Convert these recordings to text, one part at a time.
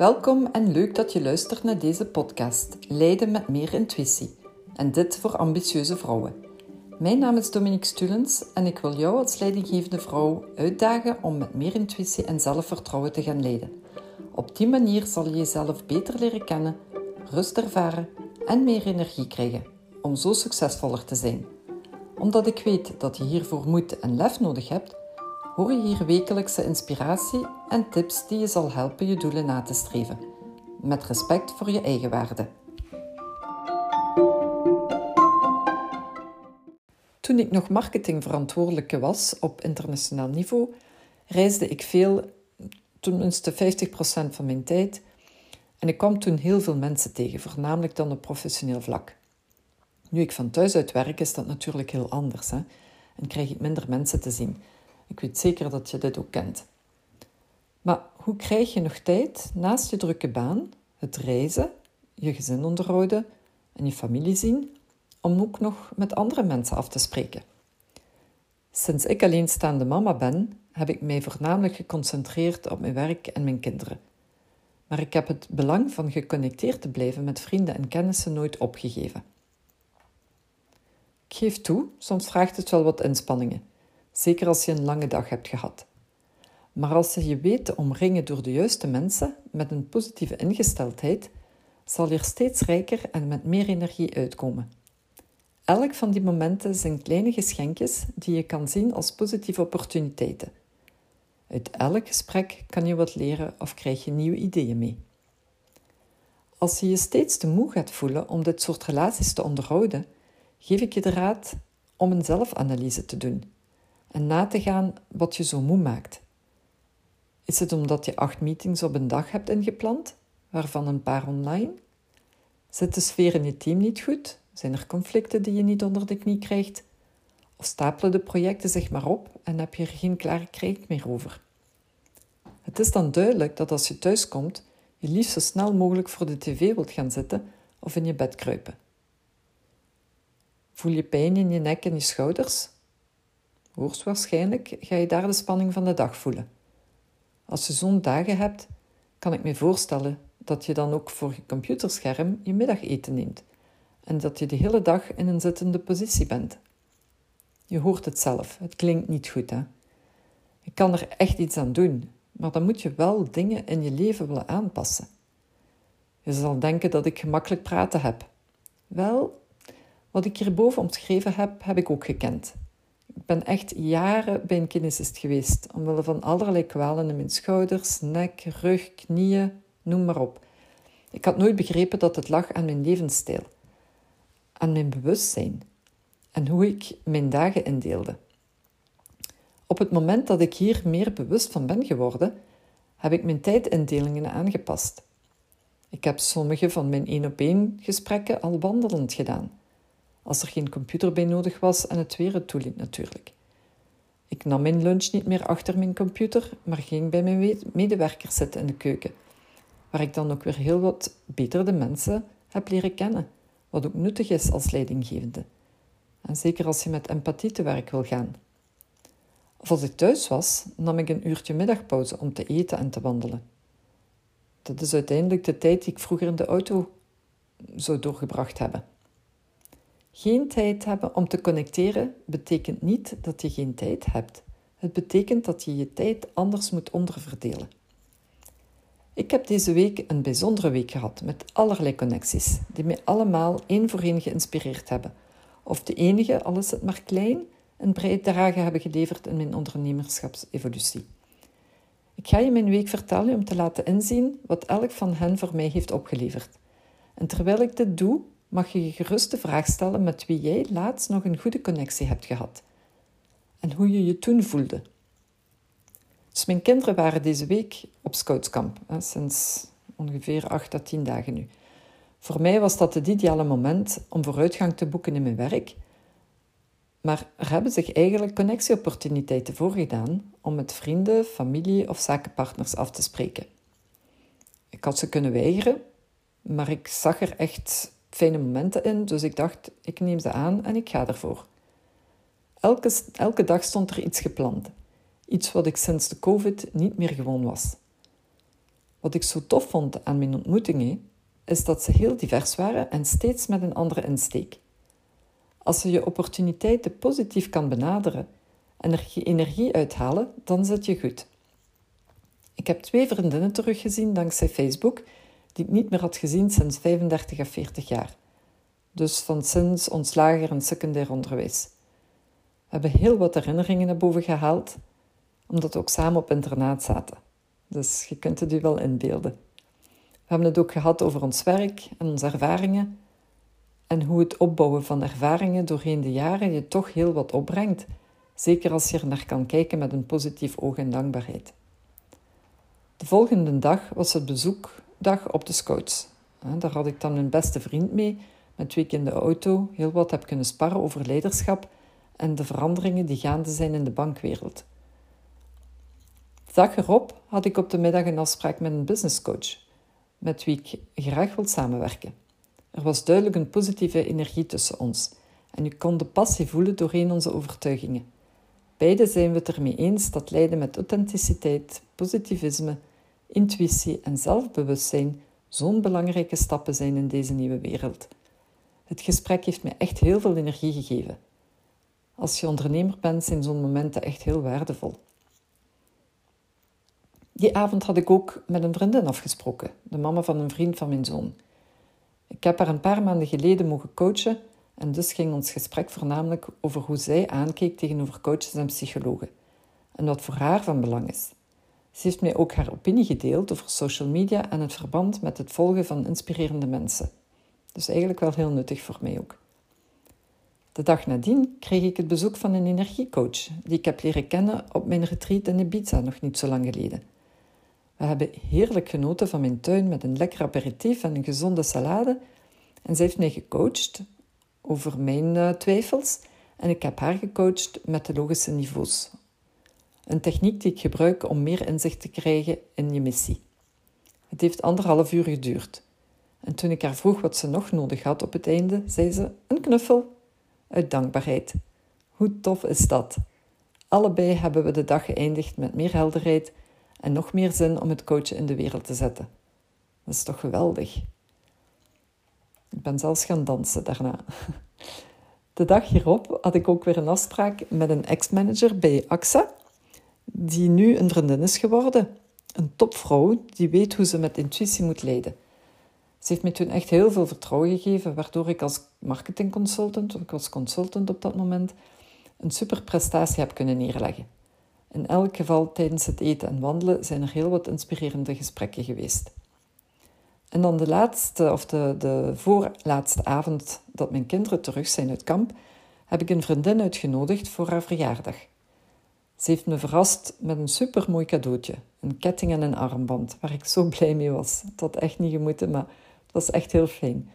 Welkom en leuk dat je luistert naar deze podcast Leiden met meer intuïtie. En dit voor ambitieuze vrouwen. Mijn naam is Dominique Stulens en ik wil jou als leidinggevende vrouw uitdagen om met meer intuïtie en zelfvertrouwen te gaan leiden. Op die manier zal je jezelf beter leren kennen, rust ervaren en meer energie krijgen om zo succesvoller te zijn. Omdat ik weet dat je hiervoor moed en lef nodig hebt, hoor je hier wekelijkse inspiratie en tips die je zal helpen je doelen na te streven. Met respect voor je eigen waarde. Toen ik nog marketingverantwoordelijke was op internationaal niveau, reisde ik veel, tenminste 50% van mijn tijd. En ik kwam toen heel veel mensen tegen, voornamelijk dan op professioneel vlak. Nu ik van thuis uit werk, is dat natuurlijk heel anders. Hè? En krijg ik minder mensen te zien. Ik weet zeker dat je dit ook kent. Maar hoe krijg je nog tijd naast je drukke baan, het reizen, je gezin onderhouden en je familie zien, om ook nog met andere mensen af te spreken? Sinds ik alleenstaande mama ben, heb ik mij voornamelijk geconcentreerd op mijn werk en mijn kinderen. Maar ik heb het belang van geconnecteerd te blijven met vrienden en kennissen nooit opgegeven. Ik geef toe, soms vraagt het wel wat inspanningen zeker als je een lange dag hebt gehad. Maar als je je weet te omringen door de juiste mensen met een positieve ingesteldheid, zal je er steeds rijker en met meer energie uitkomen. Elk van die momenten zijn kleine geschenkjes die je kan zien als positieve opportuniteiten. Uit elk gesprek kan je wat leren of krijg je nieuwe ideeën mee. Als je je steeds te moe gaat voelen om dit soort relaties te onderhouden, geef ik je de raad om een zelfanalyse te doen en na te gaan wat je zo moe maakt. Is het omdat je acht meetings op een dag hebt ingepland, waarvan een paar online? Zit de sfeer in je team niet goed? Zijn er conflicten die je niet onder de knie krijgt? Of stapelen de projecten zich maar op en heb je er geen klare kreeg meer over? Het is dan duidelijk dat als je thuiskomt, je liefst zo snel mogelijk voor de tv wilt gaan zitten of in je bed kruipen. Voel je pijn in je nek en je schouders? Hoogstwaarschijnlijk ga je daar de spanning van de dag voelen. Als je zo'n dagen hebt, kan ik me voorstellen dat je dan ook voor je computerscherm je middageten neemt en dat je de hele dag in een zittende positie bent. Je hoort het zelf, het klinkt niet goed, hè? Je kan er echt iets aan doen, maar dan moet je wel dingen in je leven willen aanpassen. Je zal denken dat ik gemakkelijk praten heb. Wel, wat ik hierboven omschreven heb, heb ik ook gekend. Ben echt jaren bij een kinesist geweest, omwille van allerlei kwalen in mijn schouders, nek, rug, knieën, noem maar op. Ik had nooit begrepen dat het lag aan mijn levensstijl, aan mijn bewustzijn en hoe ik mijn dagen indeelde. Op het moment dat ik hier meer bewust van ben geworden, heb ik mijn tijdindelingen aangepast. Ik heb sommige van mijn één-op-één gesprekken al wandelend gedaan als er geen computer bij nodig was en het weer het toeliet natuurlijk. Ik nam mijn lunch niet meer achter mijn computer, maar ging bij mijn medewerkers zitten in de keuken, waar ik dan ook weer heel wat beter de mensen heb leren kennen, wat ook nuttig is als leidinggevende. En zeker als je met empathie te werk wil gaan. Of als ik thuis was, nam ik een uurtje middagpauze om te eten en te wandelen. Dat is uiteindelijk de tijd die ik vroeger in de auto zou doorgebracht hebben. Geen tijd hebben om te connecteren betekent niet dat je geen tijd hebt. Het betekent dat je je tijd anders moet onderverdelen. Ik heb deze week een bijzondere week gehad met allerlei connecties die mij allemaal één voor één geïnspireerd hebben. Of de enige, al is het maar klein, een bijdrage hebben geleverd in mijn ondernemerschapsevolutie. Ik ga je mijn week vertellen om te laten inzien wat elk van hen voor mij heeft opgeleverd. En terwijl ik dit doe, mag je je gerust de vraag stellen met wie jij laatst nog een goede connectie hebt gehad en hoe je je toen voelde. Dus mijn kinderen waren deze week op scoutskamp, hè, sinds ongeveer acht à tien dagen nu. Voor mij was dat het ideale moment om vooruitgang te boeken in mijn werk, maar er hebben zich eigenlijk connectieopportuniteiten voorgedaan om met vrienden, familie of zakenpartners af te spreken. Ik had ze kunnen weigeren, maar ik zag er echt fijne momenten in, dus ik dacht, ik neem ze aan en ik ga ervoor. Elke, elke dag stond er iets gepland. Iets wat ik sinds de COVID niet meer gewoon was. Wat ik zo tof vond aan mijn ontmoetingen, is dat ze heel divers waren en steeds met een andere insteek. Als je je opportuniteiten positief kan benaderen en er je energie uithalen, dan zit je goed. Ik heb twee vriendinnen teruggezien dankzij Facebook, die ik niet meer had gezien sinds 35 of 40 jaar. Dus van sinds ons lager en secundair onderwijs. We hebben heel wat herinneringen naar boven gehaald, omdat we ook samen op internaat zaten. Dus je kunt het u wel inbeelden. We hebben het ook gehad over ons werk en onze ervaringen en hoe het opbouwen van ervaringen doorheen de jaren je toch heel wat opbrengt, zeker als je er naar kan kijken met een positief oog en dankbaarheid. De volgende dag was het bezoekdag op de Scouts. Daar had ik dan mijn beste vriend mee, met ik in de auto heel wat heb kunnen sparren over leiderschap en de veranderingen die gaande zijn in de bankwereld. De dag erop had ik op de middag een afspraak met een businesscoach, met wie ik graag wil samenwerken. Er was duidelijk een positieve energie tussen ons en ik kon de passie voelen doorheen onze overtuigingen. Beide zijn we het ermee eens dat leiden met authenticiteit, positivisme, intuïtie en zelfbewustzijn zo'n belangrijke stappen zijn in deze nieuwe wereld. Het gesprek heeft me echt heel veel energie gegeven. Als je ondernemer bent, zijn zo'n momenten echt heel waardevol. Die avond had ik ook met een vriendin afgesproken, de mama van een vriend van mijn zoon. Ik heb haar een paar maanden geleden mogen coachen en dus ging ons gesprek voornamelijk over hoe zij aankeek tegenover coaches en psychologen en wat voor haar van belang is. Ze heeft mij ook haar opinie gedeeld over social media en het verband met het volgen van inspirerende mensen. Dus eigenlijk wel heel nuttig voor mij ook. De dag nadien kreeg ik het bezoek van een energiecoach, die ik heb leren kennen op mijn retreat in Ibiza nog niet zo lang geleden. We hebben heerlijk genoten van mijn tuin met een lekker aperitief en een gezonde salade. En zij heeft mij gecoacht over mijn uh, twijfels en ik heb haar gecoacht met de logische niveaus. Een techniek die ik gebruik om meer inzicht te krijgen in je missie. Het heeft anderhalf uur geduurd. En toen ik haar vroeg wat ze nog nodig had op het einde, zei ze: Een knuffel. Uit dankbaarheid. Hoe tof is dat? Allebei hebben we de dag geëindigd met meer helderheid en nog meer zin om het coachen in de wereld te zetten. Dat is toch geweldig? Ik ben zelfs gaan dansen daarna. De dag hierop had ik ook weer een afspraak met een ex-manager bij AXA, die nu een vriendin is geworden. Een topvrouw die weet hoe ze met intuïtie moet leiden. Ze heeft me toen echt heel veel vertrouwen gegeven, waardoor ik als marketingconsultant, ik was consultant op dat moment, een super prestatie heb kunnen neerleggen. In elk geval tijdens het eten en wandelen zijn er heel wat inspirerende gesprekken geweest. En dan de laatste, of de, de voorlaatste avond dat mijn kinderen terug zijn uit kamp, heb ik een vriendin uitgenodigd voor haar verjaardag. Ze heeft me verrast met een supermooi cadeautje, een ketting en een armband, waar ik zo blij mee was. Het had echt niet gemoeten, maar het was echt heel fijn.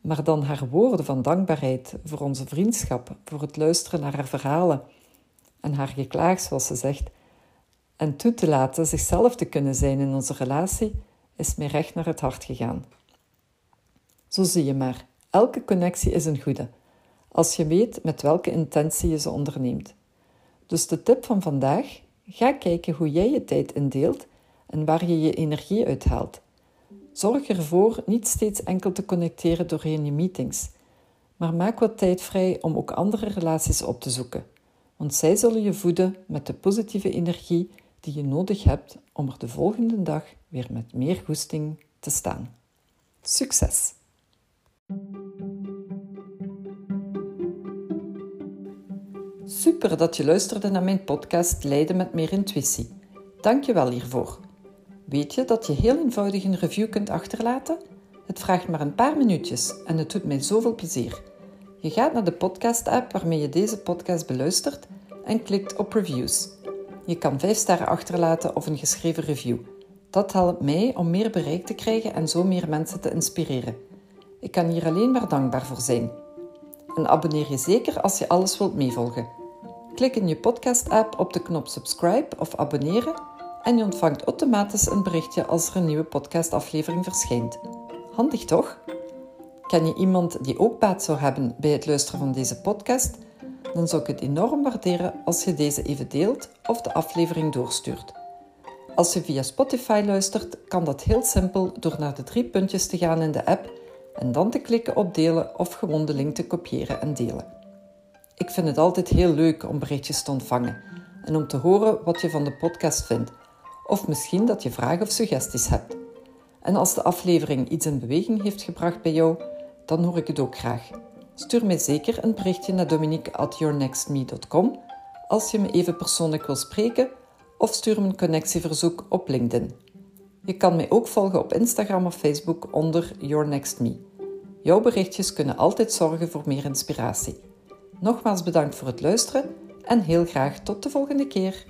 Maar dan haar woorden van dankbaarheid voor onze vriendschap, voor het luisteren naar haar verhalen en haar geklaag, zoals ze zegt, en toe te laten zichzelf te kunnen zijn in onze relatie, is mij recht naar het hart gegaan. Zo zie je maar, elke connectie is een goede, als je weet met welke intentie je ze onderneemt. Dus de tip van vandaag, ga kijken hoe jij je tijd indeelt en waar je je energie uithaalt. Zorg ervoor niet steeds enkel te connecteren doorheen je meetings, maar maak wat tijd vrij om ook andere relaties op te zoeken want zij zullen je voeden met de positieve energie die je nodig hebt om er de volgende dag weer met meer goesting te staan. Succes! Super dat je luisterde naar mijn podcast Leiden met meer intuïtie. Dank je wel hiervoor. Weet je dat je heel eenvoudig een review kunt achterlaten? Het vraagt maar een paar minuutjes en het doet mij zoveel plezier. Je gaat naar de podcast-app waarmee je deze podcast beluistert en klikt op reviews. Je kan 5 sterren achterlaten of een geschreven review. Dat helpt mij om meer bereik te krijgen en zo meer mensen te inspireren. Ik kan hier alleen maar dankbaar voor zijn. En abonneer je zeker als je alles wilt meevolgen. Klik in je podcast-app op de knop subscribe of abonneren en je ontvangt automatisch een berichtje als er een nieuwe podcastaflevering verschijnt. Handig toch? Ken je iemand die ook baat zou hebben bij het luisteren van deze podcast? Dan zou ik het enorm waarderen als je deze even deelt of de aflevering doorstuurt. Als je via Spotify luistert, kan dat heel simpel door naar de drie puntjes te gaan in de app en dan te klikken op delen of gewoon de link te kopiëren en delen. Ik vind het altijd heel leuk om berichtjes te ontvangen en om te horen wat je van de podcast vindt, of misschien dat je vragen of suggesties hebt. En als de aflevering iets in beweging heeft gebracht bij jou, dan hoor ik het ook graag. Stuur mij zeker een berichtje naar dominique@yournextme.com als je me even persoonlijk wil spreken of stuur me een connectieverzoek op LinkedIn. Je kan mij ook volgen op Instagram of Facebook onder Your Next Me. Jouw berichtjes kunnen altijd zorgen voor meer inspiratie. Nogmaals bedankt voor het luisteren en heel graag tot de volgende keer.